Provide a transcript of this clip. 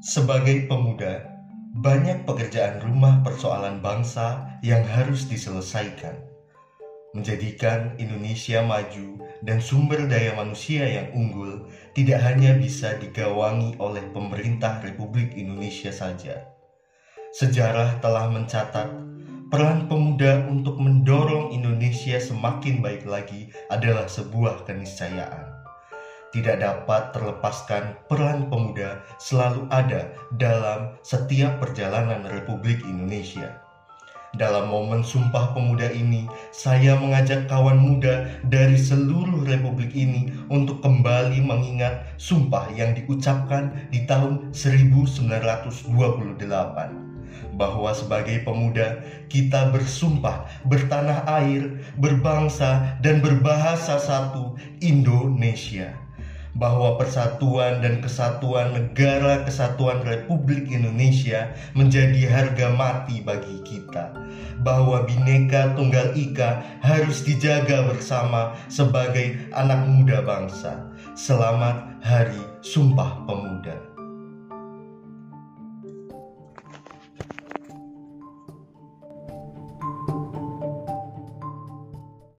Sebagai pemuda, banyak pekerjaan rumah persoalan bangsa yang harus diselesaikan. Menjadikan Indonesia maju dan sumber daya manusia yang unggul tidak hanya bisa digawangi oleh pemerintah Republik Indonesia saja. Sejarah telah mencatat peran pemuda untuk mendorong Indonesia semakin baik lagi adalah sebuah keniscayaan tidak dapat terlepaskan peran pemuda selalu ada dalam setiap perjalanan Republik Indonesia. Dalam momen Sumpah Pemuda ini, saya mengajak kawan muda dari seluruh republik ini untuk kembali mengingat sumpah yang diucapkan di tahun 1928 bahwa sebagai pemuda kita bersumpah bertanah air, berbangsa, dan berbahasa satu Indonesia bahwa persatuan dan kesatuan negara kesatuan Republik Indonesia menjadi harga mati bagi kita. Bahwa bineka tunggal ika harus dijaga bersama sebagai anak muda bangsa. Selamat hari Sumpah Pemuda